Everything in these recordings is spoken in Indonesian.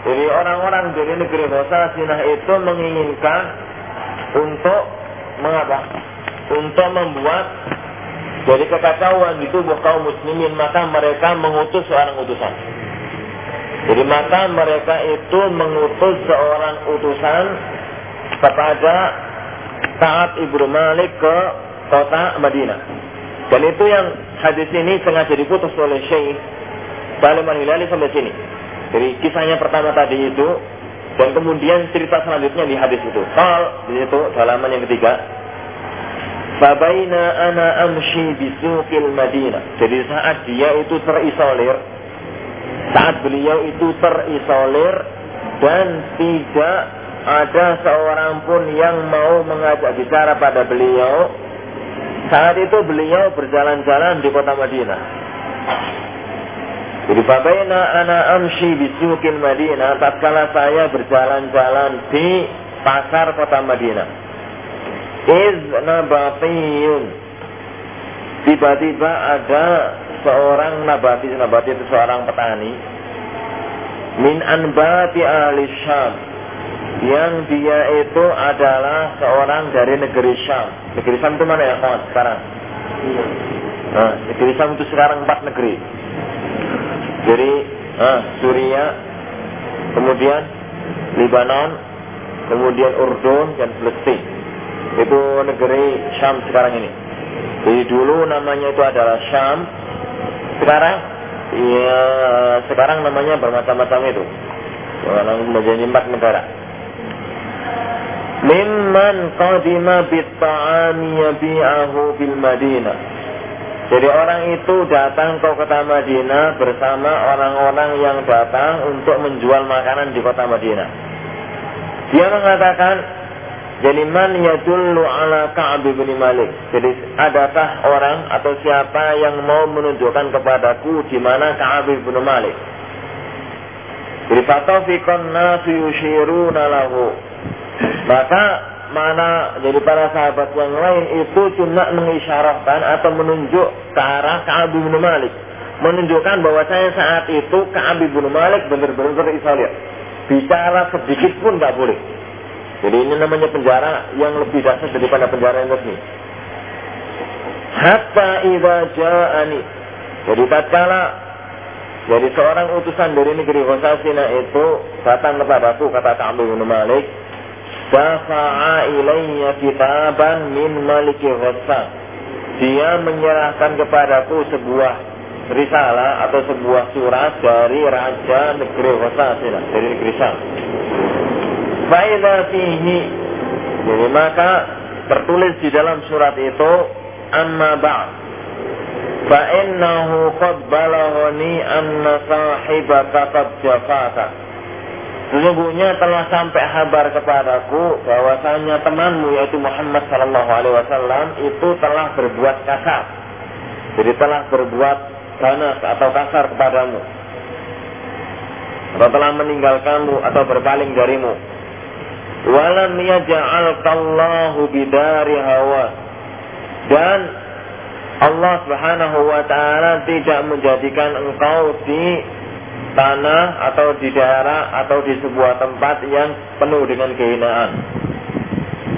Jadi orang-orang dari negeri Hosasinah itu menginginkan untuk mengapa? Untuk membuat jadi kekacauan di tubuh kaum muslimin maka mereka mengutus seorang utusan. Jadi maka mereka itu mengutus seorang utusan kepada Sa'ad ibnu Malik ke kota Madinah. Dan itu yang hadis ini sengaja diputus oleh Syekh Salim al-Hilali sampai sini. Jadi kisahnya pertama tadi itu dan kemudian cerita selanjutnya di hadis itu. Qal di situ halaman yang ketiga. Fabaina ana amshi bisuqil Madinah. Jadi saat dia itu terisolir, saat beliau itu terisolir dan tidak ada seorang pun yang mau mengajak bicara pada beliau. Saat itu beliau berjalan-jalan di kota Madinah. Jadi fabaina ana amshi bisuqil Madinah tatkala saya berjalan-jalan di pasar kota Madinah iz nabatiyun tiba-tiba ada seorang nabati nabati itu seorang petani min anbati ahli syam yang dia itu adalah seorang dari negeri Syam. Negeri Syam itu mana ya kawan sekarang? Nah, negeri Syam itu sekarang empat negeri. Jadi ah, Suria, kemudian Libanon, kemudian Urdun dan Palestina. Itu negeri Syam sekarang ini. Jadi dulu namanya itu adalah Syam. Sekarang ya sekarang namanya bermacam-macam itu. Menjadi empat negara. Mimman qadima bitta'ami yabi'ahu bil Madinah. Jadi orang itu datang ke kota Madinah bersama orang-orang yang datang untuk menjual makanan di kota Madinah. Dia mengatakan, jadi man yadullu ala Ka'ab bin Malik. Jadi adakah orang atau siapa yang mau menunjukkan kepadaku di mana Ka'ab bin Malik? Jadi fatafiqan nasu yushiruna. Maka mana jadi para sahabat yang lain itu cuma mengisyaratkan atau menunjuk ke arah Ka'ab bin Malik. Menunjukkan bahwa saya saat itu Ka'ab bin Malik benar-benar terisolir. Bicara sedikit pun nggak boleh. Jadi ini namanya penjara yang lebih dahsyat daripada penjara yang resmi. Hatta idza ja'ani. Jadi tatkala jadi seorang utusan dari negeri Khosasina itu datang kepadaku kata Ka'ab bin Malik, dafa'a ilayya kitaban min Maliki Khosan. Dia menyerahkan kepadaku sebuah risalah atau sebuah surat dari raja negeri Khosasina, dari negeri Syam faida fihi. Jadi maka tertulis di dalam surat itu amma ba'd. Fa innahu qad balaghani anna sahibaka qad jafaka Sesungguhnya telah sampai kabar kepadaku bahwasanya temanmu yaitu Muhammad sallallahu alaihi wasallam itu telah berbuat kasar. Jadi telah berbuat ganas atau kasar kepadamu. Atau telah meninggalkanmu atau berpaling darimu walam yaj'alkallahu bidari hawa dan Allah Subhanahu wa taala tidak menjadikan engkau di tanah atau di daerah atau di sebuah tempat yang penuh dengan kehinaan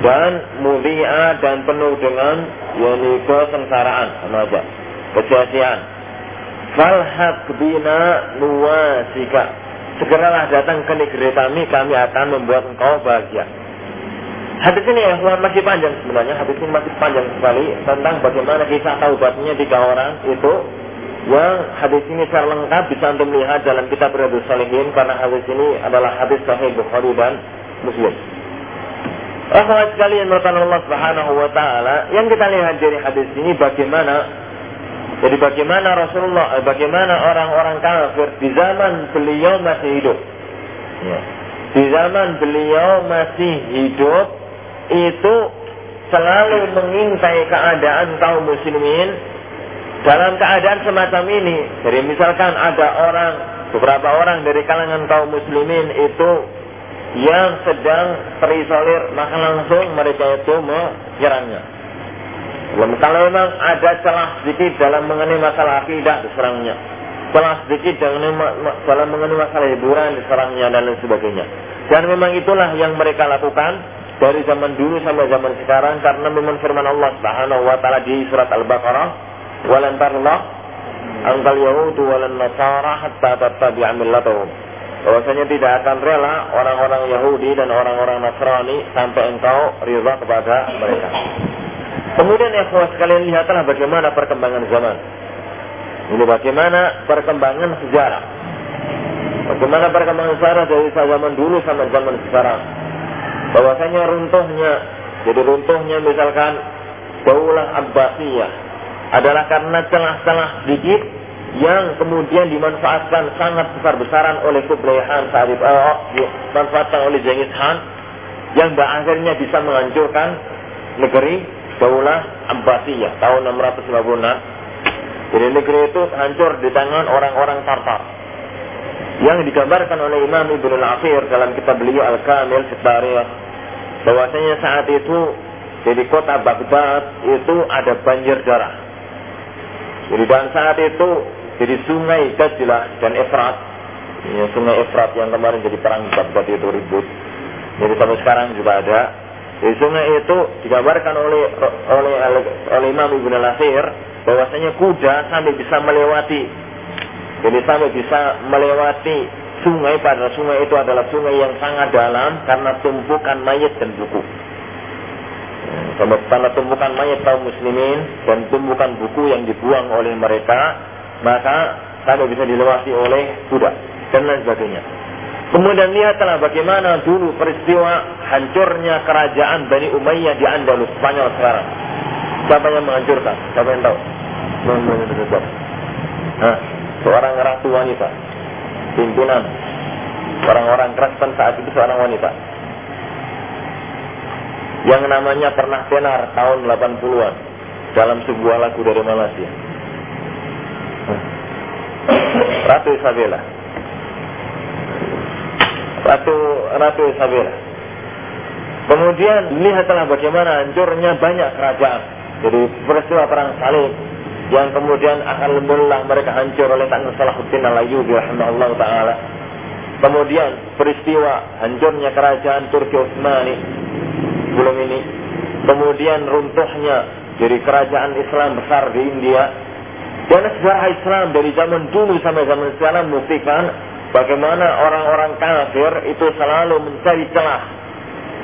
dan mulia dan penuh dengan yani kesengsaraan. Sama aja. Kesia falhaq bina nuwasika. Segeralah datang ke negeri kami, kami akan membuat engkau bahagia. Hadis ini ya, masih panjang sebenarnya, hadis ini masih panjang sekali tentang bagaimana kisah taubatnya tiga orang itu yang hadis ini secara lengkap bisa untuk melihat dalam kitab Riyadus Salihin karena hadis ini adalah hadis sahih Bukhari dan Muslim. Rahmat sekalian Allah Subhanahu wa taala, yang kita lihat dari hadis ini bagaimana jadi bagaimana Rasulullah, eh, bagaimana orang-orang kafir di zaman beliau masih hidup. Ya. Di zaman beliau masih hidup itu selalu mengintai keadaan kaum muslimin dalam keadaan semacam ini. Jadi misalkan ada orang, beberapa orang dari kalangan kaum muslimin itu yang sedang terisolir, maka langsung mereka itu menyerangnya. Kalau memang ada celah sedikit dalam mengenai masalah akidah, diserangnya. celah sedikit dalam, dalam mengenai masalah hiburan, diserangnya dan lain sebagainya. Dan memang itulah yang mereka lakukan dari zaman dulu sampai zaman sekarang karena memang firman Allah Subhanahu wa taala di surat Al-Baqarah, "Walan tarlah angkal yahudu walan nasara hatta tattabi'a millatahum." Bahwasanya tidak akan rela orang-orang Yahudi dan orang-orang Nasrani sampai engkau ridha kepada mereka. Kemudian ya sekalian lihatlah bagaimana perkembangan zaman. Ini bagaimana perkembangan sejarah. Bagaimana perkembangan sejarah dari zaman dulu sampai zaman sekarang. Bahwasanya runtuhnya, jadi runtuhnya misalkan Daulah Abbasiyah adalah karena celah-celah sedikit yang kemudian dimanfaatkan sangat besar-besaran oleh Kublai Khan saat itu, oh, dimanfaatkan oleh Genghis Khan yang akhirnya bisa menghancurkan negeri Daulah Abbasiyah tahun 656 jadi negeri itu hancur di tangan orang-orang Tartar. Yang digambarkan oleh Imam Ibn al-Akhir dalam kitab beliau Al-Kamil Fitariyah. Bahwasanya saat itu jadi kota Baghdad itu ada banjir darah. Jadi dan saat itu jadi sungai Dajlah dan Efrat. Ya, sungai Efrat yang kemarin jadi perang Baghdad itu ribut. Jadi sampai sekarang juga ada. Di sungai itu digambarkan oleh oleh oleh Imam Ibn al-Akhir bahwasanya kuda sampai bisa melewati jadi sampai bisa melewati sungai pada sungai itu adalah sungai yang sangat dalam karena tumpukan mayat dan buku karena tumpukan mayat kaum muslimin dan tumpukan buku yang dibuang oleh mereka maka sampai bisa dilewati oleh kuda dan lain sebagainya. Kemudian lihatlah bagaimana dulu peristiwa hancurnya kerajaan Bani Umayyah di Andalus Spanyol sekarang. Siapa yang menghancurkan? Siapa yang tahu? Nah, seorang ratu wanita, pimpinan. Orang-orang Kristen saat itu seorang wanita yang namanya pernah tenar tahun 80-an dalam sebuah lagu dari Malaysia. Ratu Isabella. Ratu Ratu Isabella. Kemudian lihatlah bagaimana hancurnya banyak kerajaan jadi peristiwa perang salib yang kemudian akan alhamdulillah mereka hancur oleh tangan Salahuddin Al-Ayyubi rahimahullah taala. Kemudian peristiwa hancurnya kerajaan Turki Utsmani belum ini. Kemudian runtuhnya dari kerajaan Islam besar di India. Dan sejarah Islam dari zaman dulu sampai zaman sekarang membuktikan bagaimana orang-orang kafir itu selalu mencari celah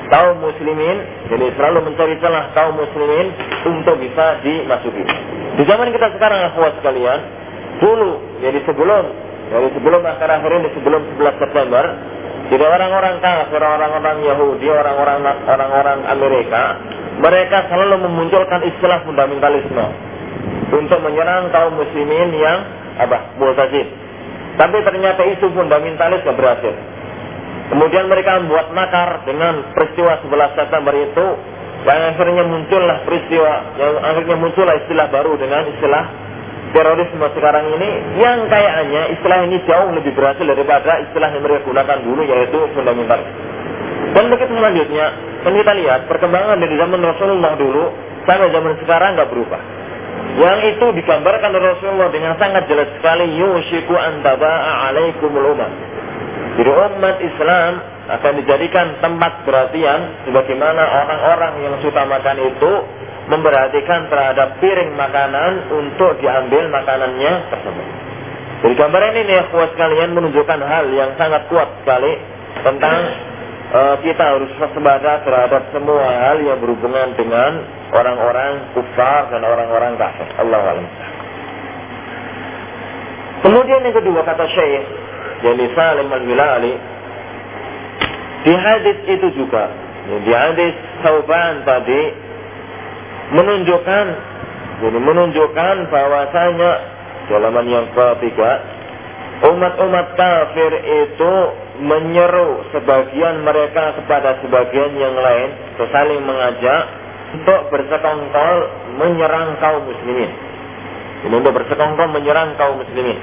kaum muslimin, jadi selalu mencari celah kaum muslimin untuk bisa dimasuki. Di zaman kita sekarang, akhwat sekalian, dulu, jadi sebelum, jadi sebelum akhir-akhir ini, sebelum 11 September, jadi orang-orang kafir, orang-orang Yahudi, orang-orang orang-orang Amerika, mereka selalu memunculkan istilah fundamentalisme untuk menyerang kaum muslimin yang apa? Mu'tazil. Tapi ternyata isu fundamentalis tidak berhasil. Kemudian mereka membuat makar dengan peristiwa 11 September itu yang akhirnya muncullah peristiwa yang akhirnya muncullah istilah baru dengan istilah terorisme sekarang ini yang kayaknya istilah ini jauh lebih berhasil daripada istilah yang mereka gunakan dulu yaitu fundamental. Dan begitu selanjutnya, kan kita lihat perkembangan dari zaman Rasulullah dulu sampai zaman sekarang nggak berubah. Yang itu digambarkan oleh Rasulullah dengan sangat jelas sekali yushiku antaba'a alaikumul umat jadi umat Islam akan dijadikan tempat perhatian sebagaimana orang-orang yang suka makan itu memperhatikan terhadap piring makanan untuk diambil makanannya tersebut. Jadi gambaran ini ya kuat sekalian menunjukkan hal yang sangat kuat sekali tentang uh, kita harus waspada terhadap semua hal yang berhubungan dengan orang-orang kufar dan orang-orang kafir. Allah alam. Kemudian yang kedua kata Syekh yani Salim al-Hilali di hadis itu juga di hadis Sauban tadi menunjukkan jadi menunjukkan bahwasanya halaman yang ketiga umat-umat kafir itu menyeru sebagian mereka kepada sebagian yang lain saling mengajak untuk bersekongkol menyerang kaum muslimin. Ini untuk bersekongkol menyerang kaum muslimin.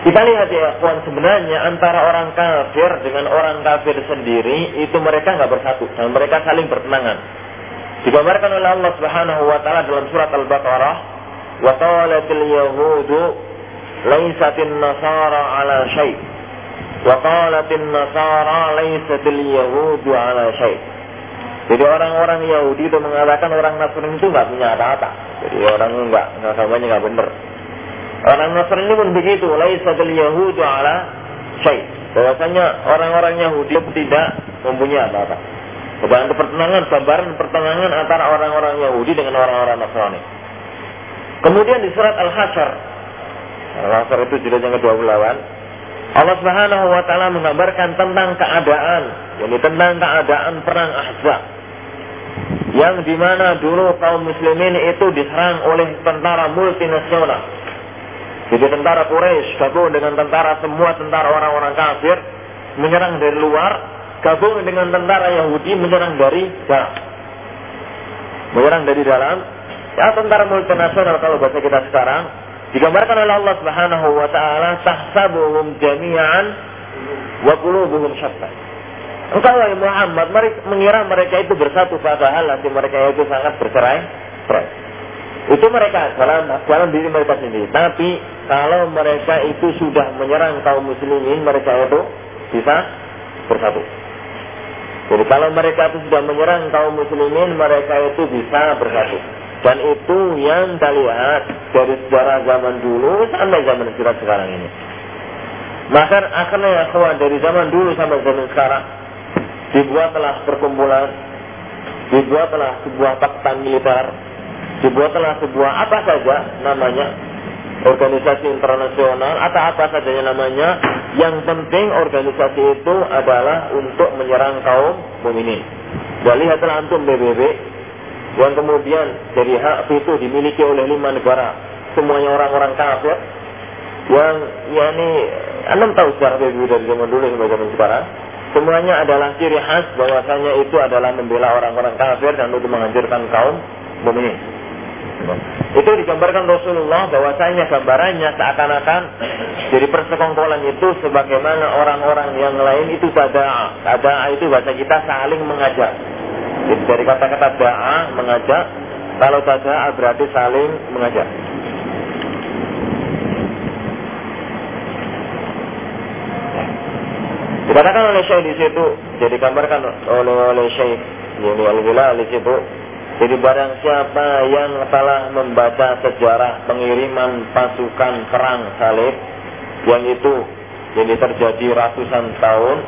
Kita lihat ya, kawan sebenarnya antara orang kafir dengan orang kafir sendiri itu mereka nggak bersatu dan mereka saling bertenangan. Digambarkan oleh Allah Subhanahu wa taala dalam surat Al-Baqarah, "Wa qalatil yahudu laisatin nasara ala syai' wa qalatin nasara laisatil yahudu ala syai' jadi orang-orang Yahudi itu mengatakan orang Nasrani itu nggak punya apa-apa. Jadi orang nggak agamanya nggak benar. Orang Nasrani pun begitu. Laisatul Yahudu ala syai. Bahwasanya orang-orang Yahudi tidak mempunyai apa-apa. Dan pertentangan, gambaran pertentangan antara orang-orang Yahudi dengan orang-orang Nasrani. Kemudian di surat Al-Hasyr, Al-Hasyr itu jilid yang ke-28, Allah Subhanahu wa taala menggambarkan tentang keadaan, yakni tentang keadaan perang Ahzab. Yang di mana dulu kaum muslimin itu diserang oleh tentara multinasional. Jadi tentara Quraisy gabung dengan tentara semua tentara orang-orang kafir menyerang dari luar, gabung dengan tentara Yahudi menyerang dari dalam. Menyerang dari dalam, Ya tentara multinasional kalau bahasa kita sekarang digambarkan oleh Allah Subhanahu wa taala tahsabuhum jami'an wa qulubuhum syatta. Engkau wahai Muhammad mereka, mengira mereka itu bersatu padahal nanti mereka itu sangat bercerai. Itu mereka dalam dalam diri mereka sendiri. Tapi kalau mereka itu sudah menyerang kaum muslimin, mereka itu bisa bersatu. Jadi kalau mereka itu sudah menyerang kaum muslimin, mereka itu bisa bersatu. Dan itu yang kita lihat dari sejarah zaman dulu sampai zaman kita sekarang ini. Maka akhirnya ya kawan dari zaman dulu sampai zaman sekarang dibuatlah perkumpulan, dibuatlah sebuah paktan militer, dibuatlah sebuah apa saja namanya organisasi internasional atau apa saja namanya. Yang penting organisasi itu adalah untuk menyerang kaum mukminin. Dan lihatlah antum BBB yang kemudian jadi hak itu dimiliki oleh lima negara. Semuanya orang-orang kafir. Yang yakni anda tahu sejarah PBB dari zaman dulu sampai zaman sekarang. Semuanya adalah ciri khas bahwasanya itu adalah membela orang-orang kafir dan untuk menghancurkan kaum mukminin. Itu digambarkan Rasulullah bahwasanya gambarannya seakan-akan jadi persekongkolan itu sebagaimana orang-orang yang lain itu tada. Tada itu bahasa kita saling mengajak. Jadi dari kata-kata da'a mengajak, kalau da'a berarti saling mengajak. Dikatakan oleh Syekh di situ, jadi gambarkan oleh oleh Syekh ini al di situ. Jadi barang siapa yang telah membaca sejarah pengiriman pasukan perang salib yang itu jadi terjadi ratusan tahun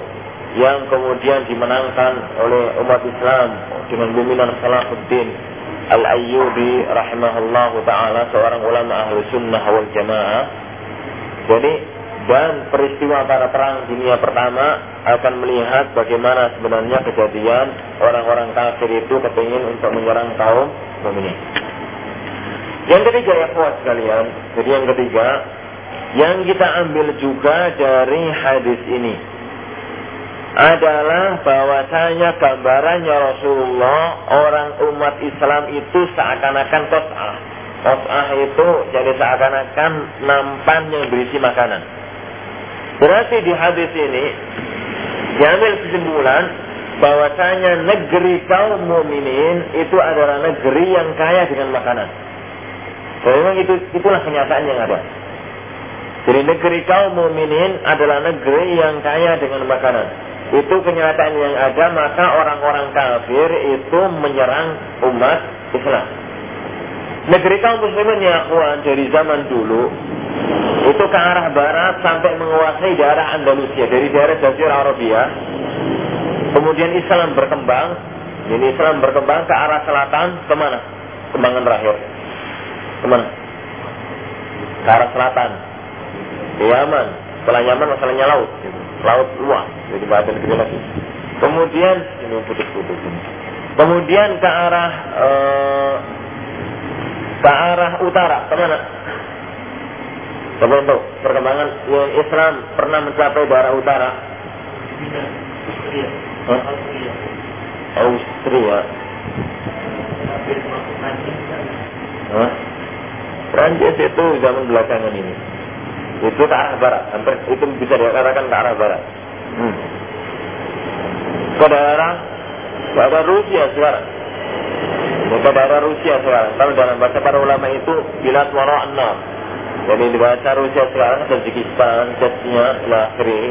yang kemudian dimenangkan oleh umat Islam dengan bimbingan Salahuddin Al-Ayyubi rahimahullahu taala seorang ulama ahli sunnah wal jamaah. Jadi dan peristiwa pada perang dunia pertama akan melihat bagaimana sebenarnya kejadian orang-orang kafir itu kepingin untuk menyerang kaum mukminin. Yang ketiga ya kuat sekalian, jadi yang ketiga yang kita ambil juga dari hadis ini adalah bahwasanya gambarannya Rasulullah orang umat Islam itu seakan-akan tos'ah. Tos'ah itu jadi seakan-akan nampan yang berisi makanan. Berarti di hadis ini diambil kesimpulan bahwasanya negeri kaum mukminin itu adalah negeri yang kaya dengan makanan. Dan memang itu itulah kenyataan yang ada. Jadi negeri kaum mukminin adalah negeri yang kaya dengan makanan itu kenyataan yang ada maka orang-orang kafir itu menyerang umat Islam. Negeri kaum muslimin ya dari zaman dulu itu ke arah barat sampai menguasai daerah Andalusia dari daerah Jazirah Arabia. Kemudian Islam berkembang, ini Islam berkembang ke arah selatan ke mana? Kembangan terakhir. Ke mana? Ke arah selatan. Yaman. Setelah Yaman masalahnya laut. Gitu laut luas jadi badan gede lagi kemudian ini putus-putus kemudian ke arah uh, ke arah utara ke mana Coba untuk perkembangan yang Islam pernah mencapai daerah utara? Hah? Austria. Hah? Prancis itu zaman belakangan ini. Itu ke arah barat hampir itu bisa dikatakan ke arah barat. Hmm. ke daerah ke Rusia sekarang. Ke daerah Rusia sekarang. Kalau dalam bahasa para ulama itu bila suara enam Jadi di bahasa Rusia sekarang Tajikistan, Chechnya, Lahri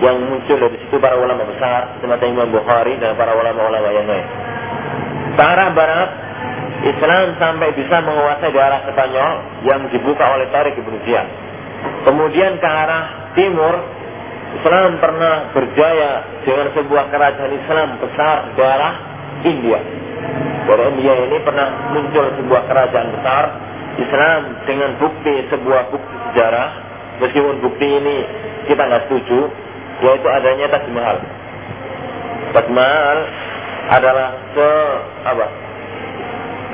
yang muncul dari situ para ulama besar semacam Imam Bukhari dan para ulama-ulama yang lain. Ke arah barat, Islam sampai bisa menguasai daerah Spanyol yang dibuka oleh Tariq Ibn Ziyad. Kemudian ke arah timur, Islam pernah berjaya dengan sebuah kerajaan Islam besar daerah India. Dari India ini pernah muncul sebuah kerajaan besar Islam dengan bukti sebuah bukti sejarah meskipun bukti ini kita nggak setuju yaitu adanya Taj Mahal. Taj Mahal adalah se apa?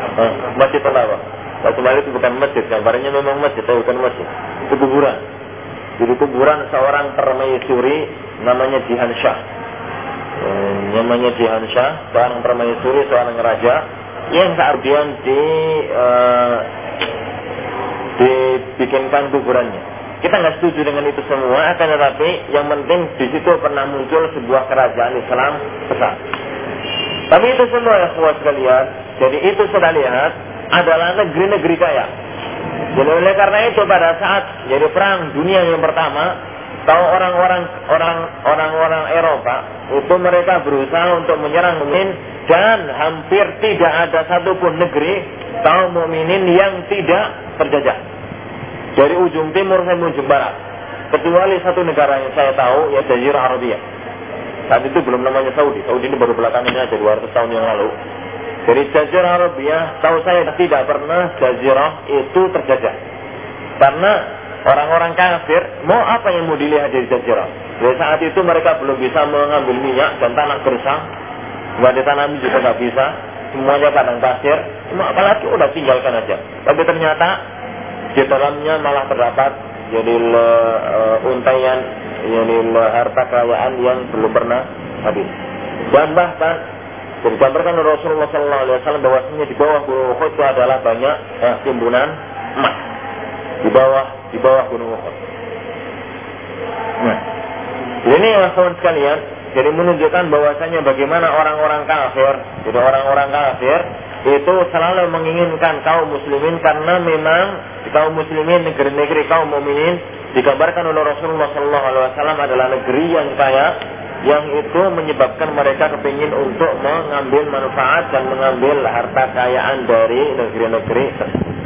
Eh, masjid apa? Taj Mahal itu bukan masjid, gambarnya memang masjid, tapi bukan masjid. Itu kuburan. Jadi kuburan seorang permaisuri namanya Jihan Shah. Eh, namanya Jihan Shah, seorang permaisuri, seorang raja yang kemudian di uh, dibikinkan kuburannya. Kita nggak setuju dengan itu semua, akan tetapi yang penting di situ pernah muncul sebuah kerajaan Islam besar. Tapi itu semua ya kuat sekalian. Jadi itu sudah lihat adalah negeri-negeri kaya. Jadi oleh karena itu pada saat jadi perang dunia yang pertama, tahu orang-orang orang orang-orang Eropa itu mereka berusaha untuk menyerang mukmin dan hampir tidak ada satupun negeri kaum mukminin yang tidak terjajah. Dari ujung timur sampai ujung barat. Kecuali satu negara yang saya tahu, ya Jazirah Arabia. Saat itu belum namanya Saudi. Saudi ini baru belakangan aja 200 tahun yang lalu. Dari Jazirah Arabia, tahu saya tidak pernah Jazirah itu terjajah. Karena orang-orang kafir, mau apa yang mau dilihat dari Jazirah? Dari saat itu mereka belum bisa mengambil minyak dan tanah gersang. Nggak ditanami juga nggak bisa. Semuanya padang pasir. Cuma apalagi udah tinggalkan aja. Tapi ternyata di dalamnya malah terdapat jadi uh, untaian jadi harta kekayaan yang belum pernah habis dan bahkan digambarkan Rasulullah SAW bahwasanya di bawah gunung itu adalah banyak eh, timbunan emas di bawah di bawah gunung Uhud. Nah, ini ya kawan sekalian, jadi menunjukkan bahwasanya bagaimana orang-orang kafir, jadi orang-orang kafir itu selalu menginginkan kaum muslimin karena memang kaum muslimin negeri-negeri kaum mukminin digambarkan oleh Rasulullah Sallallahu Alaihi Wasallam adalah negeri yang kaya yang itu menyebabkan mereka kepingin untuk mengambil manfaat dan mengambil harta kekayaan dari negeri-negeri tersebut.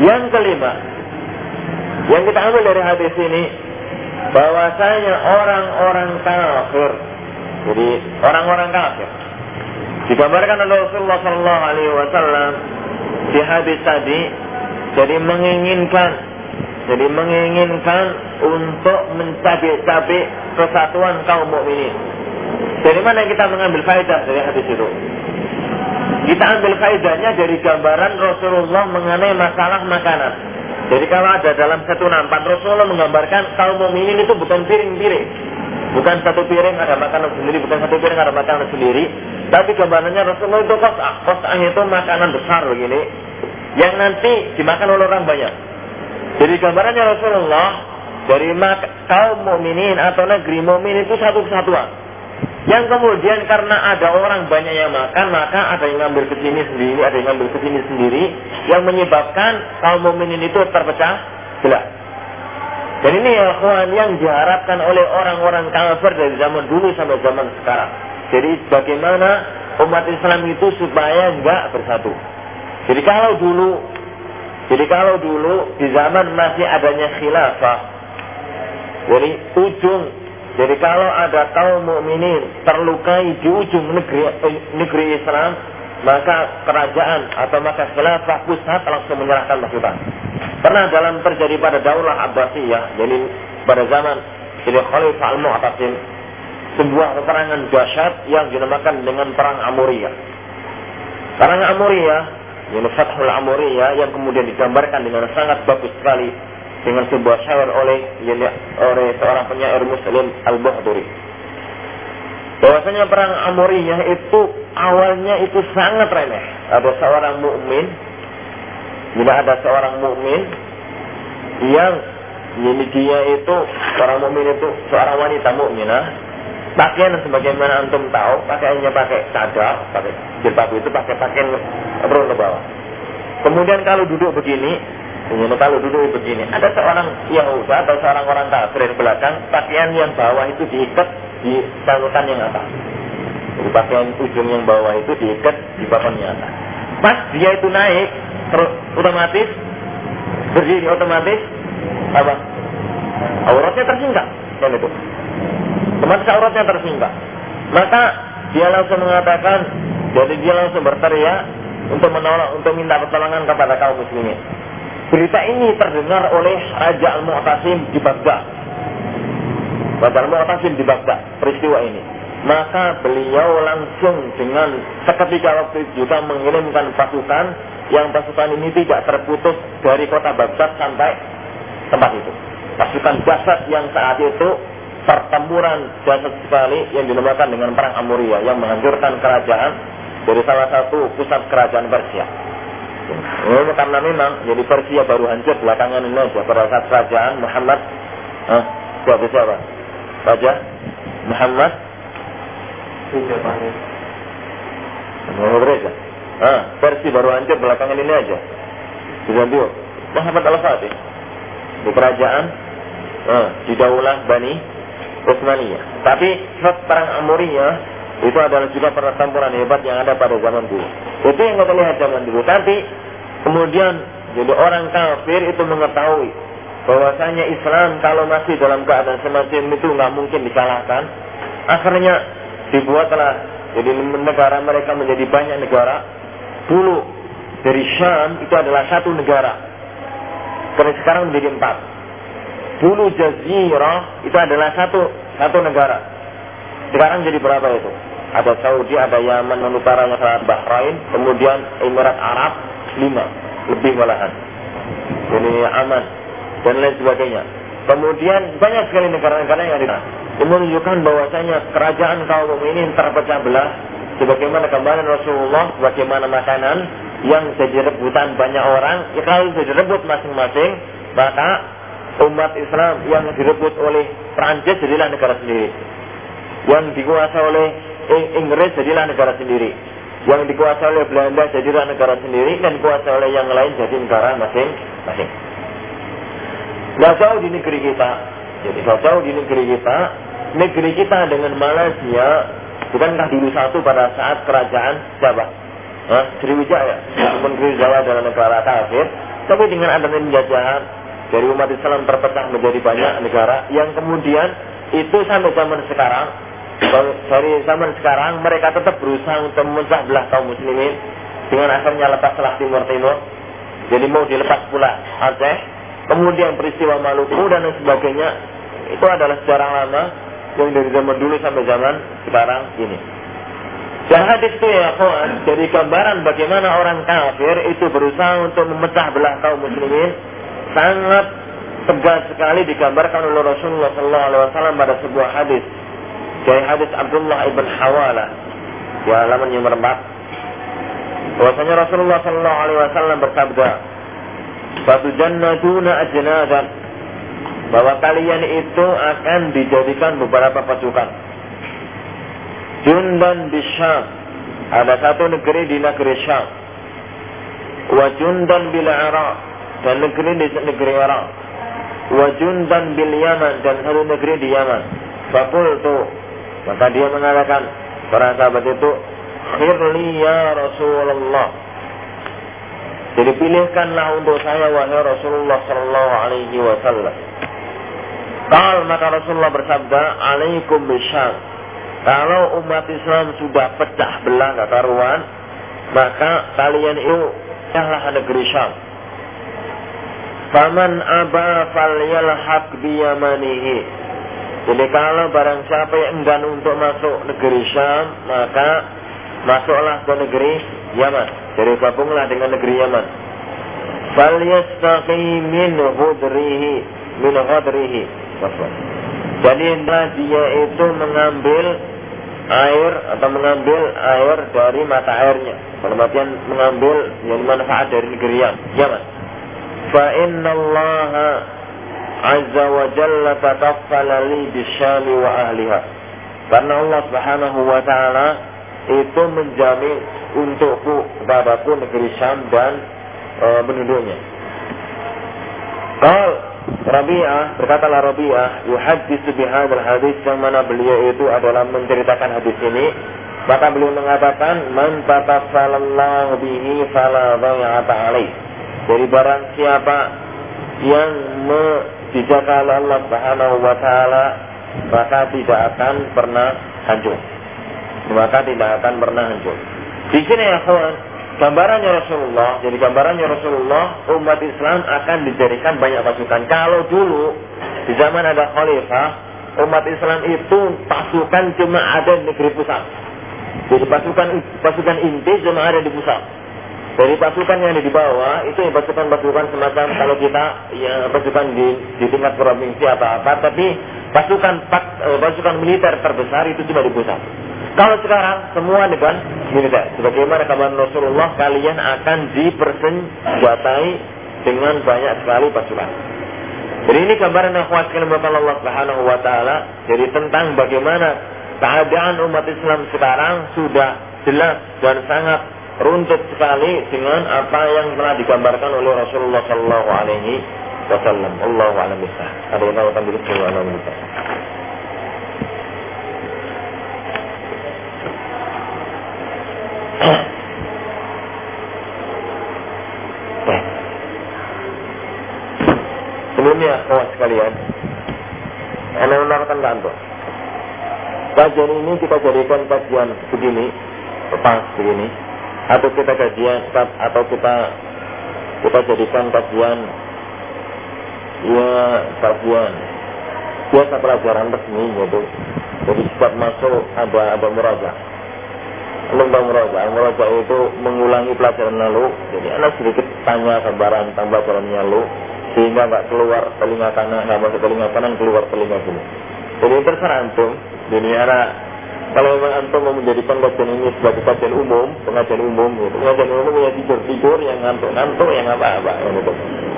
Yang kelima, yang kita ambil dari hadis ini, bahwasanya orang-orang kafir, jadi orang-orang kafir, digambarkan oleh Rasulullah Sallallahu Alaihi Wasallam di hadis tadi jadi menginginkan jadi menginginkan untuk mencabik-cabik kesatuan kaum mukminin. Dari mana kita mengambil faedah dari hadis itu? Kita ambil faedahnya dari gambaran Rasulullah mengenai masalah makanan. Jadi kalau ada dalam satu nampak Rasulullah menggambarkan kaum mukminin itu bukan piring-piring. Bukan satu piring ada makanan sendiri, bukan satu piring ada makanan sendiri. Tapi gambarannya Rasulullah itu kos'ah. Kos'ah itu makanan besar begini. Yang nanti dimakan oleh orang banyak. Jadi gambarannya Rasulullah dari kaum mukminin atau negeri mukmin itu satu kesatuan. Yang kemudian karena ada orang banyak yang makan, maka ada yang ngambil ke sini sendiri, ada yang ngambil ke sini sendiri, yang menyebabkan kaum mukminin itu terpecah belah. Dan ini ya kawan yang diharapkan oleh orang-orang kafir dari zaman dulu sampai zaman sekarang. Jadi bagaimana umat Islam itu supaya enggak bersatu. Jadi kalau dulu jadi kalau dulu di zaman masih adanya khilafah jadi ujung jadi kalau ada kaum mukminin terlukai di ujung negeri eh, negeri Islam maka kerajaan atau maka khilafah pusat langsung menyerahkan pasukan. Pernah dalam terjadi pada Daulah Abbasiyah, jadi pada zaman jadi Khalifah Al-Mu'tasim sebuah peperangan dahsyat yang dinamakan dengan perang Amuriyah. Perang Amuriyah, ini Fathul Amuriyah yang kemudian digambarkan dengan sangat bagus sekali dengan sebuah syair oleh oleh seorang penyair Muslim Al-Buhduri. Bahwasanya perang Amuriyah itu awalnya itu sangat remeh. Ada seorang mukmin, bila ada seorang mukmin yang ini itu seorang mukmin itu seorang wanita mukminah Pakaian sebagaimana antum tahu, pakaiannya pakai cadar, pakai jilbab itu pakai pakaian perlu ke bawah. Kemudian kalau duduk begini, ini kalau duduk begini, ada seorang Yahudi atau seorang orang kafir di belakang, pakaian yang bawah itu diikat di saluran yang. Jadi pakaian ujung yang bawah itu diikat di papan yang atas. Pas dia itu naik, otomatis berdiri otomatis apa? Auratnya tersingkap, kan itu. Otomatis auratnya tersingkap. Maka dia langsung mengatakan, jadi dia langsung berteriak untuk menolak, untuk minta pertolongan kepada kaum muslimin. Berita ini terdengar oleh Raja Al-Mu'tasim di Baghdad. Raja Al-Mu'tasim di Baghdad, peristiwa ini. Maka beliau langsung dengan seketika waktu itu juga mengirimkan pasukan yang pasukan ini tidak terputus dari kota Baghdad sampai tempat itu. Pasukan jasad yang saat itu pertempuran jasad sekali yang dinamakan dengan perang Amuria yang menghancurkan kerajaan dari salah satu pusat kerajaan Persia. Ini karena memang jadi Persia baru hancur belakangan ini aja pada saat kerajaan Muhammad ah, siapa siapa? Raja Muhammad Muhammad Reza. Ah, Persia baru hancur belakangan ini aja. Sudah dua. Muhammad Al-Fatih di kerajaan ah, di Daulah Bani Utsmaniyah. Tapi perang Amuriyah itu adalah juga pertempuran hebat yang ada pada zaman dulu. Itu yang kita lihat zaman dulu. Tapi kemudian jadi orang kafir itu mengetahui bahwasanya Islam kalau masih dalam keadaan semacam itu nggak mungkin dikalahkan. Akhirnya dibuatlah jadi negara mereka menjadi banyak negara. Dulu dari Syam itu adalah satu negara. Karena sekarang menjadi empat. Dulu Jazirah itu adalah satu satu negara. Sekarang jadi berapa itu? Ada Saudi, ada Yaman, dan utaranya Bahrain, kemudian Emirat Arab, lima, lebih malahan. Jadi aman, dan lain sebagainya. Kemudian banyak sekali negara-negara yang ada. Ini menunjukkan bahwasanya kerajaan kaum ini terpecah belah sebagaimana kembali Rasulullah bagaimana makanan yang jadi rebutan banyak orang ya kalau jadi rebut masing-masing maka umat Islam yang direbut oleh Prancis jadilah negara sendiri yang dikuasai oleh Inggris jadilah negara sendiri. Yang dikuasai oleh Belanda jadilah negara sendiri dan dikuasai oleh yang lain jadi negara masing-masing. Gak jauh di negeri kita. Jadi jauh di negeri kita. Negeri kita dengan Malaysia bukankah dulu satu pada saat kerajaan Jawa? Hah? Sriwijaya. Meskipun Sriwijaya adalah negara kafir, tapi dengan adanya penjajahan dari umat Islam terpecah menjadi banyak negara yang kemudian itu sampai zaman sekarang dari zaman sekarang mereka tetap berusaha untuk memecah belah kaum muslimin dengan akhirnya lepas selah timur timur jadi mau dilepas pula Aceh kemudian peristiwa Maluku dan sebagainya itu adalah sejarah lama yang dari zaman dulu sampai zaman sekarang ini. Dan hadis itu ya kawan jadi gambaran bagaimana orang kafir itu berusaha untuk memecah belah kaum muslimin sangat tegas sekali digambarkan oleh Rasulullah SAW pada sebuah hadis dari hadis Abdullah ibn Hawala di halaman yang berempat bahwasanya Rasulullah Sallallahu Alaihi Wasallam bersabda satu jannatuna ajnadan bahwa kalian itu akan dijadikan beberapa pasukan. Jundan di Syam ada satu negeri di negeri Syam. Wa jundan bil Iraq dan negeri di negeri Iraq. Wa jundan bil Yaman dan satu negeri di Yaman. Fakultu maka dia mengatakan para sahabat itu, "Khirli ya Rasulullah." Jadi pilihkanlah untuk saya wahai Rasulullah sallallahu alaihi wasallam. Kal maka Rasulullah bersabda, "Alaikum bisyam." Kalau umat Islam sudah pecah belah gak karuan, maka kalian itu cahlah negeri Syam. Faman aba falyalhaq biyamanihi. Jadi kalau barang siapa yang enggan untuk masuk negeri Syam, maka masuklah ke negeri Yaman. Jadi gabunglah dengan negeri Yaman. Falyastaqi min hudrihi min hudrihi. Jadi dia itu mengambil air atau mengambil air dari mata airnya. Artian mengambil yang manfaat dari negeri Yaman. Fa inna Allah Azza wa Jalla tataffala li bisyami wa ahliha. Karena Allah Subhanahu wa taala itu menjamin untukku kepadaku negeri Syam dan uh, penduduknya. Kalau Rabi'ah berkatalah Rabi'ah yuhaddisu bihadzal hadis yang mana beliau itu adalah menceritakan hadis ini maka beliau mengatakan man tataffalallahu bihi fala dhayata alaih jadi barang siapa yang dijaga oleh Allah Subhanahu wa taala maka tidak akan pernah hancur maka tidak akan pernah hancur di sini ya kawan gambarannya Rasulullah, jadi gambarannya Rasulullah, umat Islam akan dijadikan banyak pasukan. Kalau dulu di zaman ada khalifah, umat Islam itu pasukan cuma ada di negeri pusat. Jadi pasukan pasukan inti cuma ada di pusat. Dari pasukan yang ada di bawah itu pasukan-pasukan semacam kalau kita ya pasukan di, di tingkat provinsi atau apa, tapi pasukan eh, pasukan militer terbesar itu cuma di pusat. Kalau sekarang semua dengan militer. Sebagaimana kabar Rasulullah kalian akan dipersenjatai dengan banyak sekali pasukan. Jadi ini gambaran yang buat Allah Subhanahu wa taala. Jadi tentang bagaimana keadaan umat Islam sekarang sudah jelas dan sangat runtut sekali dengan apa yang telah digambarkan oleh Rasulullah Shallallahu Alaihi Wasallam. Allah a'lam Ada yang tahu tentang itu? Sebelumnya, kawan sekalian, Anda menarikkan kantor. Kajian ini kita jadikan kajian begini, pas begini, atau kita kajian atau kita kita jadikan kajian ya kajian biasa pelajaran resmi gitu. Jadi setiap masuk ada ada muraja lembang meraja. Meraja itu mengulangi pelajaran lalu. Jadi anak sedikit tanya gambaran tentang pelajarannya lalu sehingga nggak keluar telinga kanan, nggak masuk telinga kanan, keluar telinga kiri. Jadi terserah antum. Jadi kalau memang antum mau menjadikan kajian ini sebagai kajian umum, pengajian umum, gitu. pengajian umum ya tidur tidur, yang ngantuk ngantuk, yang apa apa, gitu.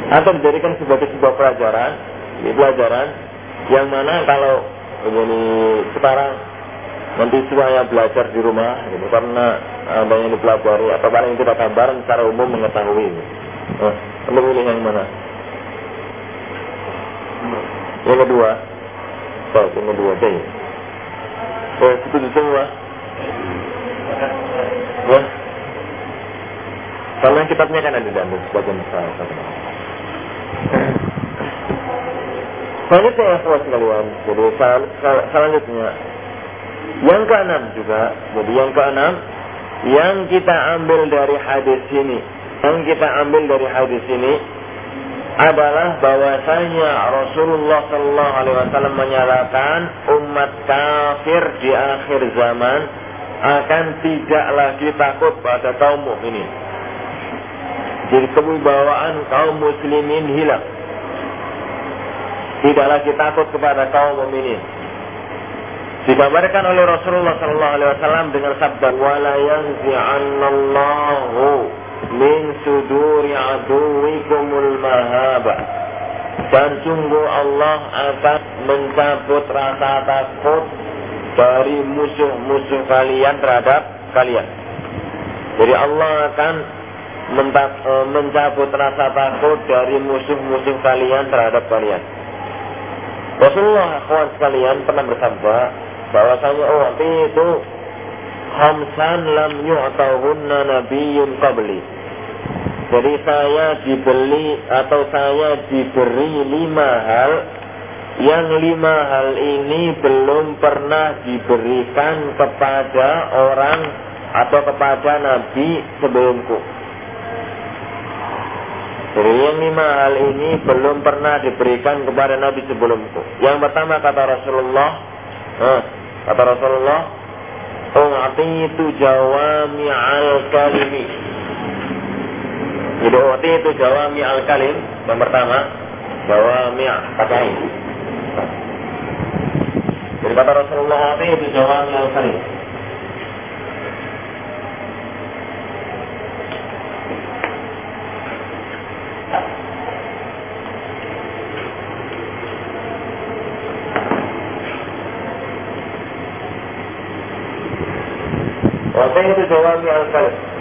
Atau menjadikan sebagai sebuah pelajaran, ini pelajaran yang mana kalau ini sekarang nanti yang belajar di rumah gitu, karena ada yang dipelajari atau paling tidak gambaran secara umum mengetahui nah, perlu pilih yang mana yang kedua oh, yang kedua oke oh, setuju semua ya karena kitabnya kan ada di dalam sebagian besar Selanjutnya ya sekalian, jadi selanjutnya yang keenam juga, jadi yang keenam yang kita ambil dari hadis ini, yang kita ambil dari hadis ini adalah bahwasanya Rasulullah Shallallahu Alaihi Wasallam menyatakan umat kafir di akhir zaman akan tidak lagi takut pada kaum mukminin. Jadi kewibawaan kaum muslimin hilang. Tidak lagi takut kepada kaum mukminin. Digambarkan oleh Rasulullah sallallahu alaihi wasallam dengan sabda wala yanzi'annallahu min suduri aduwikumul mahaba. Dan sungguh Allah akan mencabut rasa takut dari musuh-musuh kalian terhadap kalian. Jadi Allah akan e, mencabut rasa takut dari musuh-musuh kalian terhadap kalian. Rasulullah kawan sekalian pernah bersabda, bahwasanya oh itu khamsan lam yu'tahunna nabiyyun qabli. Jadi saya dibeli atau saya diberi lima hal yang lima hal ini belum pernah diberikan kepada orang atau kepada nabi sebelumku. Jadi yang lima hal ini belum pernah diberikan kepada nabi sebelumku. Yang pertama kata Rasulullah, eh, Kata Rasulullah, itu jawami al-kalimi. Jadi itu jawami al-kalim. Yang pertama, jawami ini. Jadi kata Rasulullah, itu jawami al-kalim. رہے ہیں تو جواب میں ہے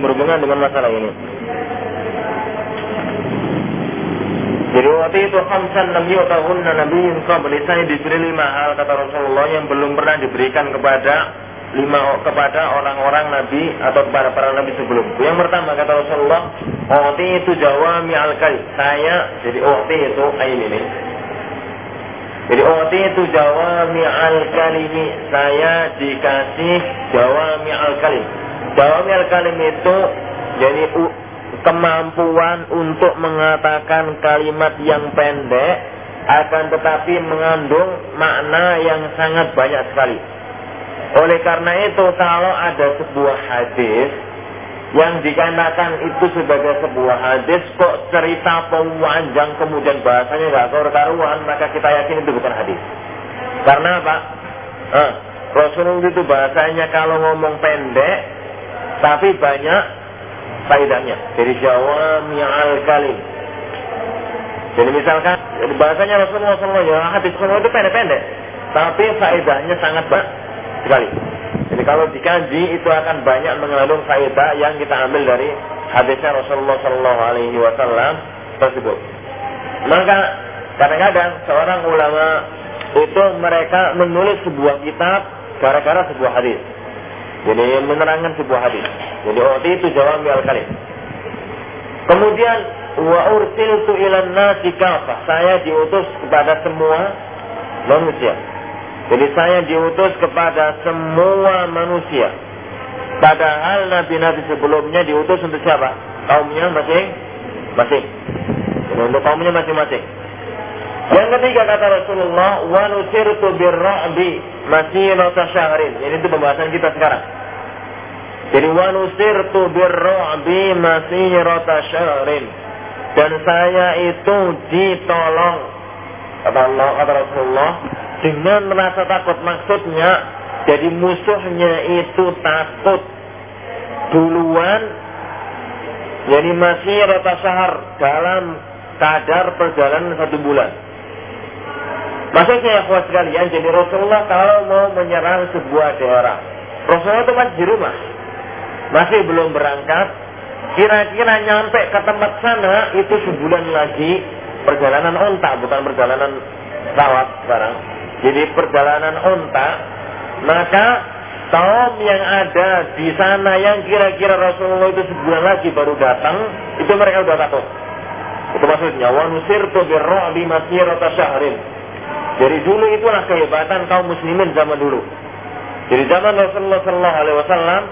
yang berhubungan dengan masalah ini. Jadi waktu itu khamsan lam yutahunna nabiyyun qabli saya diberi lima hal kata Rasulullah yang belum pernah diberikan kepada lima kepada orang-orang nabi atau kepada para nabi sebelumku. Yang pertama kata Rasulullah, waktu itu jawami al Saya jadi waktu itu ain ini. Jadi waktu itu jawami al kalimi. Saya dikasih jawami al kalim. Jawami al kalim itu jadi kemampuan untuk mengatakan kalimat yang pendek akan tetapi mengandung makna yang sangat banyak sekali. Oleh karena itu kalau ada sebuah hadis yang dikarenakan itu sebagai sebuah hadis kok cerita panjang kemudian bahasanya nggak karuan maka kita yakin itu bukan hadis. Karena apa? Rasulullah itu bahasanya kalau ngomong pendek tapi banyak faedahnya dari jawami al kalim. Jadi misalkan bahasanya Rasulullah SAW ya hadis Rasulullah itu pendek-pendek, tapi faedahnya sangat banyak sekali. Jadi kalau dikaji itu akan banyak mengandung faedah yang kita ambil dari hadisnya Rasulullah Sallallahu Alaihi Wasallam tersebut. Maka kadang-kadang seorang ulama itu mereka menulis sebuah kitab gara-gara sebuah hadis. Jadi menerangkan sebuah hadis. Jadi waktu itu jawab al kalim. Kemudian wa ursiltu ilan nasi Saya diutus kepada semua manusia. Jadi saya diutus kepada semua manusia. Padahal nabi-nabi sebelumnya diutus untuk siapa? Kaumnya masing-masing. Untuk kaumnya masing-masing. Yang ketiga kata Rasulullah, wa nusirtu birra'bi masirata syahrin. Ini itu pembahasan kita sekarang. Jadi wa nusirtu birra'bi masirata syahrin. Dan saya itu ditolong kata Allah kata Rasulullah dengan merasa takut maksudnya jadi musuhnya itu takut duluan jadi masih rata sahar dalam kadar perjalanan satu bulan Maksudnya ya kuat sekalian, jadi Rasulullah kalau mau menyerang sebuah daerah, Rasulullah itu masih di rumah, masih belum berangkat, kira-kira nyampe ke tempat sana itu sebulan lagi perjalanan onta, bukan perjalanan pesawat barang. Jadi perjalanan onta, maka kaum yang ada di sana yang kira-kira Rasulullah itu sebulan lagi baru datang, itu mereka sudah takut. Itu maksudnya, wa nusirtu birra'bi masirata syahrin. Dari dulu itulah kehebatan kaum muslimin zaman dulu. Jadi zaman Rasulullah Sallallahu Alaihi Wasallam,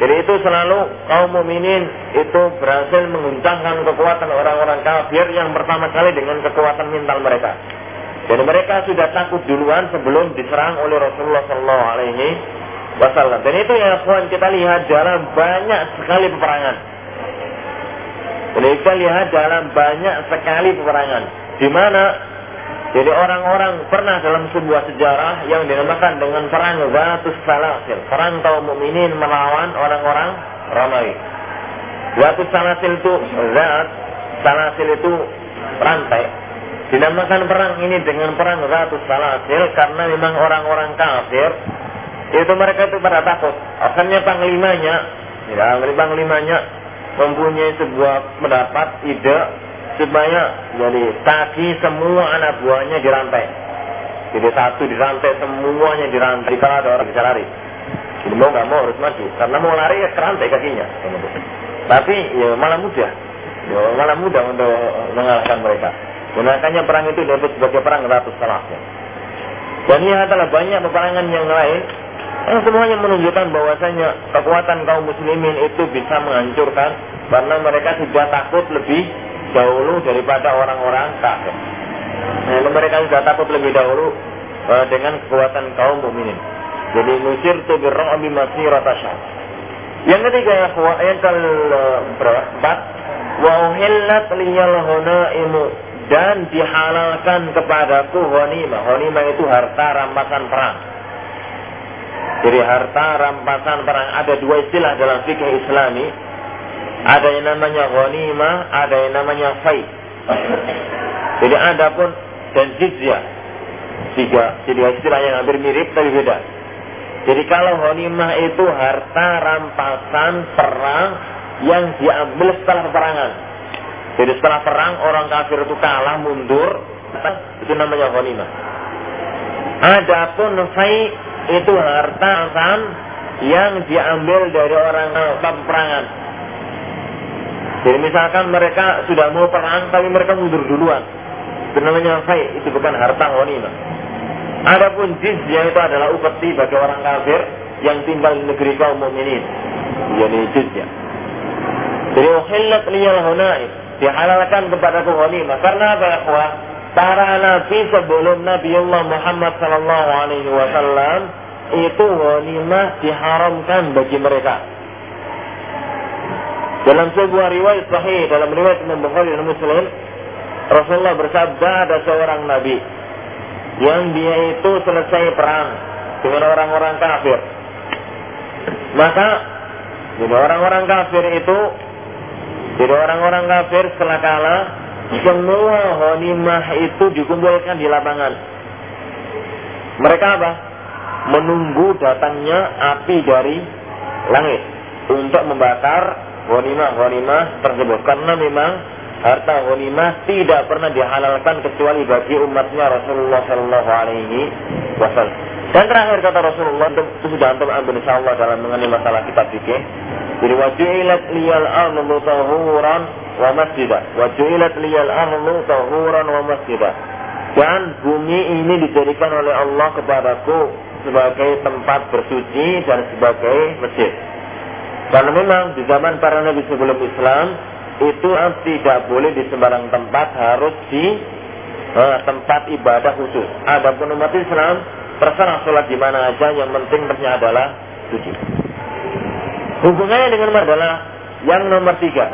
jadi itu selalu kaum mukminin itu berhasil menguncangkan kekuatan orang-orang kafir yang pertama kali dengan kekuatan mental mereka. Jadi mereka sudah takut duluan sebelum diserang oleh Rasulullah Sallallahu Alaihi Wasallam. Dan itu yang kawan kita lihat dalam banyak sekali peperangan. Jadi kita lihat dalam banyak sekali peperangan, di mana jadi orang-orang pernah dalam sebuah sejarah yang dinamakan dengan perang Zatus Salasil. Perang kaum mukminin melawan orang-orang Romawi. Zatus Salasil itu Zat, Salasil itu rantai. Dinamakan perang ini dengan perang Zatus Salasil karena memang orang-orang kafir itu mereka itu pada takut. Akhirnya panglimanya, ya, panglimanya mempunyai sebuah pendapat ide supaya jadi kaki semua anak buahnya dirantai. Jadi satu dirantai semuanya dirantai. Kalau ada orang bisa lari, jadi mau nggak mau harus maju karena mau lari ya kerantai kakinya. Tapi ya malah mudah, ya, malah mudah untuk mengalahkan mereka. Gunakannya perang itu disebut sebagai perang ratus salahnya. Dan ini adalah banyak peperangan yang lain yang semuanya menunjukkan bahwasanya kekuatan kaum muslimin itu bisa menghancurkan karena mereka sudah takut lebih dahulu daripada orang-orang kafir. Nah, mereka sudah takut lebih dahulu uh, dengan kekuatan kaum mukminin. Jadi nusir tu birra'bi masirata Yang ketiga ya yang keempat wa uhillat liyal imu dan dihalalkan kepadaku ghanimah. Ghanimah itu harta rampasan perang. Jadi harta rampasan perang ada dua istilah dalam fikih Islami ada yang namanya ghanimah, ada yang namanya fai. Jadi ada pun dan jizyah. Tiga, jadi istilah yang hampir mirip tapi beda. Jadi kalau ghanimah itu harta rampasan perang yang diambil setelah peperangan. Jadi setelah perang orang kafir itu kalah mundur, itu namanya ghanimah. Adapun fai itu harta rampasan yang diambil dari orang peperangan. Jadi misalkan mereka sudah mau perang tapi mereka mundur duluan. Itu fai, itu bukan harta ghanimah. Adapun jizyah itu adalah upeti bagi orang kafir yang tinggal di negeri kaum mukminin. Jadi jizyah. Jadi uhillat liyal hunai dihalalkan kepada ghanimah. Karena apa ya Para nabi sebelum Nabi Allah Muhammad sallallahu alaihi wasallam itu ghanimah diharamkan bagi mereka. Dalam sebuah riwayat sahih, dalam riwayat Imam Bukhari dan Muslim, Rasulullah bersabda ada seorang nabi yang dia itu selesai perang dengan orang-orang kafir. Maka jadi orang-orang kafir itu jadi orang-orang kafir setelah kalah semua honimah itu dikumpulkan di lapangan. Mereka apa? Menunggu datangnya api dari langit untuk membakar honimah-honimah tersebut. Karena memang harta ghanimah tidak pernah dihalalkan kecuali bagi umatnya Rasulullah Shallallahu Alaihi Wasallam. Dan terakhir kata Rasulullah itu sudah antum ambil insyaallah dalam mengenai masalah kitab fikih. Jadi wajulat liyal ardu tahuran wa masjidah. Wajulat liyal ardu tahuran wa masjidah. Dan bumi ini dijadikan oleh Allah kepadaku sebagai tempat bersuci dan sebagai masjid. Karena memang di zaman para nabi sebelum Islam itu tidak boleh di sembarang tempat harus di uh, tempat ibadah khusus. Adapun umat Islam terserah sholat di mana aja yang penting ternyata adalah suci. Hubungannya dengan adalah yang nomor tiga.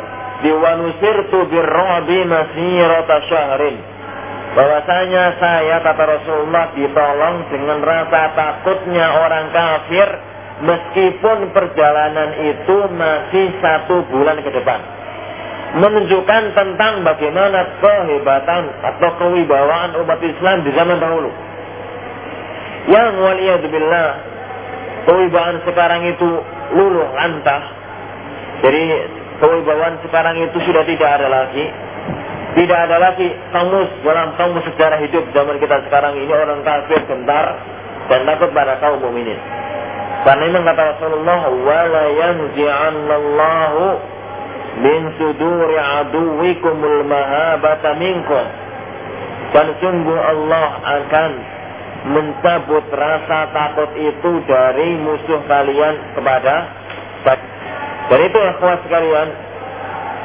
tu birrobi masirata syahrin. Bahwasanya saya kata Rasulullah ditolong dengan rasa takutnya orang kafir meskipun perjalanan itu masih satu bulan ke depan menunjukkan tentang bagaimana kehebatan atau kewibawaan umat Islam di zaman dahulu. Yang waliyadzubillah kewibawaan sekarang itu luluh lantah. Jadi kewibawaan sekarang itu sudah tidak ada lagi. Tidak ada lagi kamus dalam kamus sejarah hidup zaman kita sekarang ini orang kafir gentar dan takut pada kaum mukminin. Karena ini kata Rasulullah, "Wala yanzi'annallahu min suduri aduwikumul mahabata minkum. Dan sungguh Allah akan mencabut rasa takut itu dari musuh kalian kepada dan itu ikhwas sekalian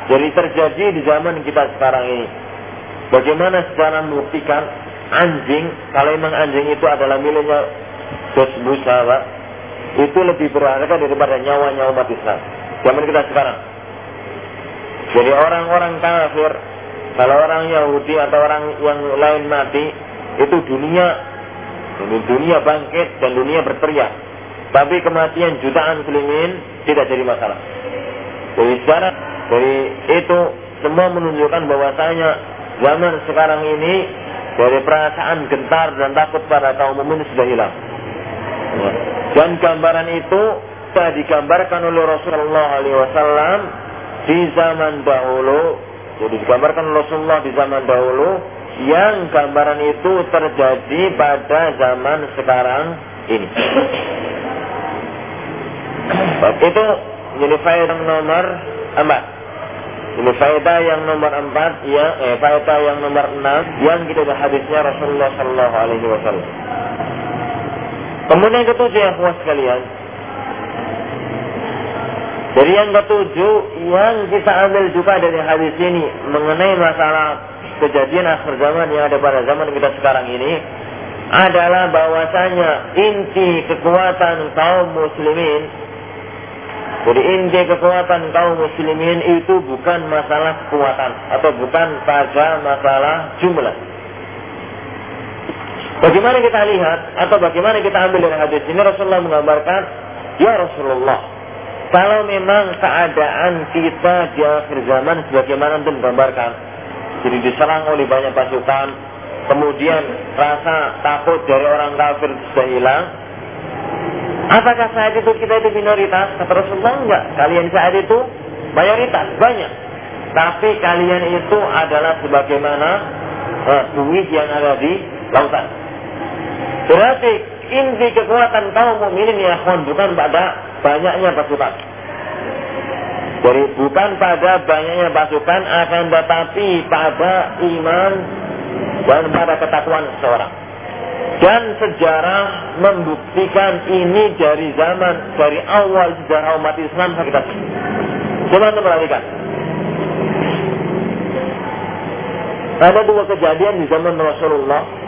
jadi terjadi di zaman kita sekarang ini. Bagaimana secara membuktikan anjing kalau memang anjing itu adalah miliknya dos busa itu lebih berharga daripada nyawa-nyawa umat Islam zaman kita sekarang jadi orang-orang kafir, kalau orang Yahudi atau orang yang lain mati, itu dunia, dunia bangkit dan dunia berteriak. Tapi kematian jutaan muslimin tidak jadi masalah. Jadi secara dari itu semua menunjukkan bahwasanya zaman sekarang ini dari perasaan gentar dan takut pada kaum mukmin sudah hilang. Dan gambaran itu telah digambarkan oleh Rasulullah SAW di zaman dahulu jadi digambarkan Rasulullah di zaman dahulu yang gambaran itu terjadi pada zaman sekarang ini. itu jadi faedah nomor empat. Ini faedah yang nomor empat ya, eh, faedah yang nomor enam yang kita hadisnya Rasulullah Shallallahu Alaihi Wasallam. Kemudian yang ketujuh ya sekalian, jadi yang ketujuh yang kita ambil juga dari hadis ini mengenai masalah kejadian akhir zaman yang ada pada zaman kita sekarang ini adalah bahwasanya inti kekuatan kaum muslimin jadi inti kekuatan kaum muslimin itu bukan masalah kekuatan atau bukan pada masalah jumlah. Bagaimana kita lihat atau bagaimana kita ambil dari hadis ini Rasulullah menggambarkan, ya Rasulullah, kalau memang keadaan kita di akhir zaman sebagaimana itu menggambarkan, jadi diserang oleh banyak pasukan, kemudian rasa takut dari orang kafir sudah hilang, Apakah saat itu kita itu minoritas? Kata Rasulullah enggak. Kalian saat itu mayoritas, banyak. Tapi kalian itu adalah sebagaimana uh, buih yang ada di lautan. Berarti inti kekuatan kaum mukminin ya bukan pada banyaknya pasukan. Jadi bukan pada banyaknya pasukan akan tetapi pada iman dan pada ketakwaan seseorang. Dan sejarah membuktikan ini dari zaman dari awal sejarah umat Islam kita. Coba anda perhatikan. Ada dua kejadian di zaman Rasulullah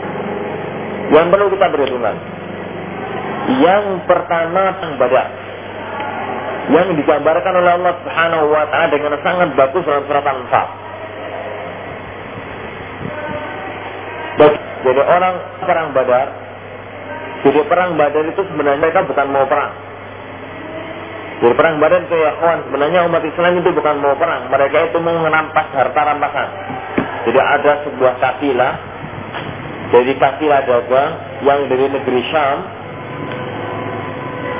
yang perlu kita perhitungkan. Yang pertama tentang Badar. Yang digambarkan oleh Allah Subhanahu wa taala dengan sangat bagus dalam surat Al-Anfal. Jadi orang perang Badar, jadi perang Badar itu sebenarnya mereka bukan mau perang. Jadi perang Badar itu ya kawan, sebenarnya umat Islam itu bukan mau perang, mereka itu mau merampas harta rampasan. Jadi ada sebuah kafilah dari kafilah dagang yang dari negeri Syam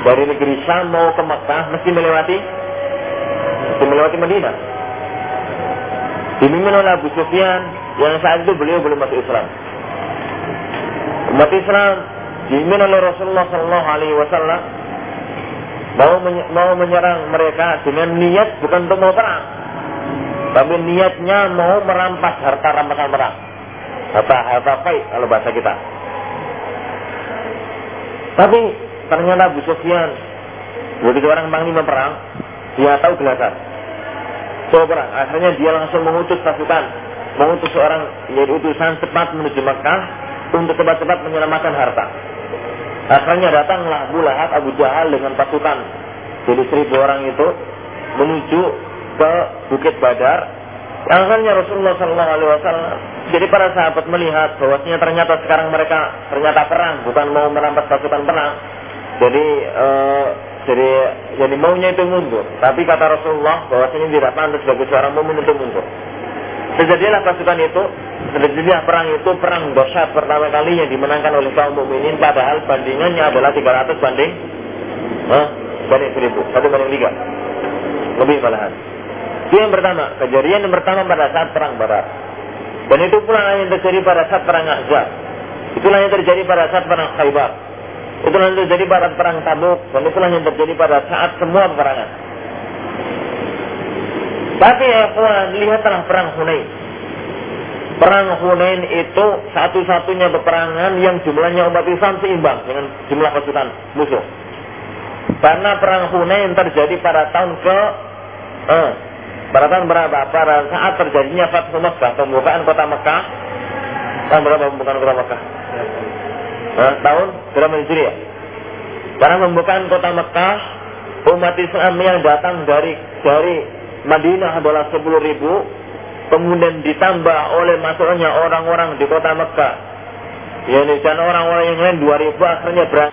dari negeri Syam mau ke Mekah mesti melewati mesti melewati Madinah. Dipimpin oleh Abu Sufyan yang saat itu beliau belum masuk Islam. Umat Islam dipimpin oleh Rasulullah Shallallahu Alaihi Wasallam mau mau menyerang mereka dengan niat bukan untuk mau perang, tapi niatnya mau merampas harta rampasan perang. Harta harta faid kalau bahasa kita. Tapi ternyata Abu Sufyan begitu orang panglima perang, dia tahu gelasan. So perang, akhirnya dia langsung mengutus pasukan, mengutus seorang yaitu utusan cepat menuju Mekah untuk cepat-cepat menyelamatkan harta. Akhirnya datanglah Abu Lahab, Abu Jahal dengan pasukan jadi seribu orang itu menuju ke Bukit Badar. Akhirnya Rasulullah Shallallahu Alaihi Wasallam jadi para sahabat melihat bahwasanya ternyata sekarang mereka ternyata perang bukan mau merampas pasukan perang. Jadi uh, jadi jadi maunya itu mundur. Tapi kata Rasulullah bahwasanya tidak pantas bagi seorang mukmin itu mundur. Terjadilah pasukan itu, terjadilah perang itu perang dahsyat pertama kali yang dimenangkan oleh kaum mukminin padahal bandingannya adalah 300 banding huh? banding 1000, satu banding tiga. Lebih malahan. Itu yang pertama, kejadian yang pertama pada saat perang Badar. Dan itu pula yang terjadi pada saat perang Ahzab. Itulah yang terjadi pada saat perang Khaybar. Itulah yang terjadi pada perang Tabuk. Dan itulah yang terjadi pada saat semua peperangan. Tapi ya kawan, lihatlah perang Hunain. Perang Hunain itu satu-satunya peperangan yang jumlahnya umat Islam seimbang dengan jumlah pasukan musuh. Karena perang Hunain terjadi pada tahun ke eh, pada berapa? Pada saat terjadinya Fathu Mekah, pembukaan kota Mekah. Tahun berapa pembukaan kota Mekah? Nah, tahun berapa Hijriah? Karena pembukaan kota Mekah, umat Islam yang datang dari dari Madinah adalah 10 ribu, kemudian ditambah oleh masuknya orang-orang di kota Mekah. Ya, dan orang-orang yang lain 2 ribu akhirnya berangkat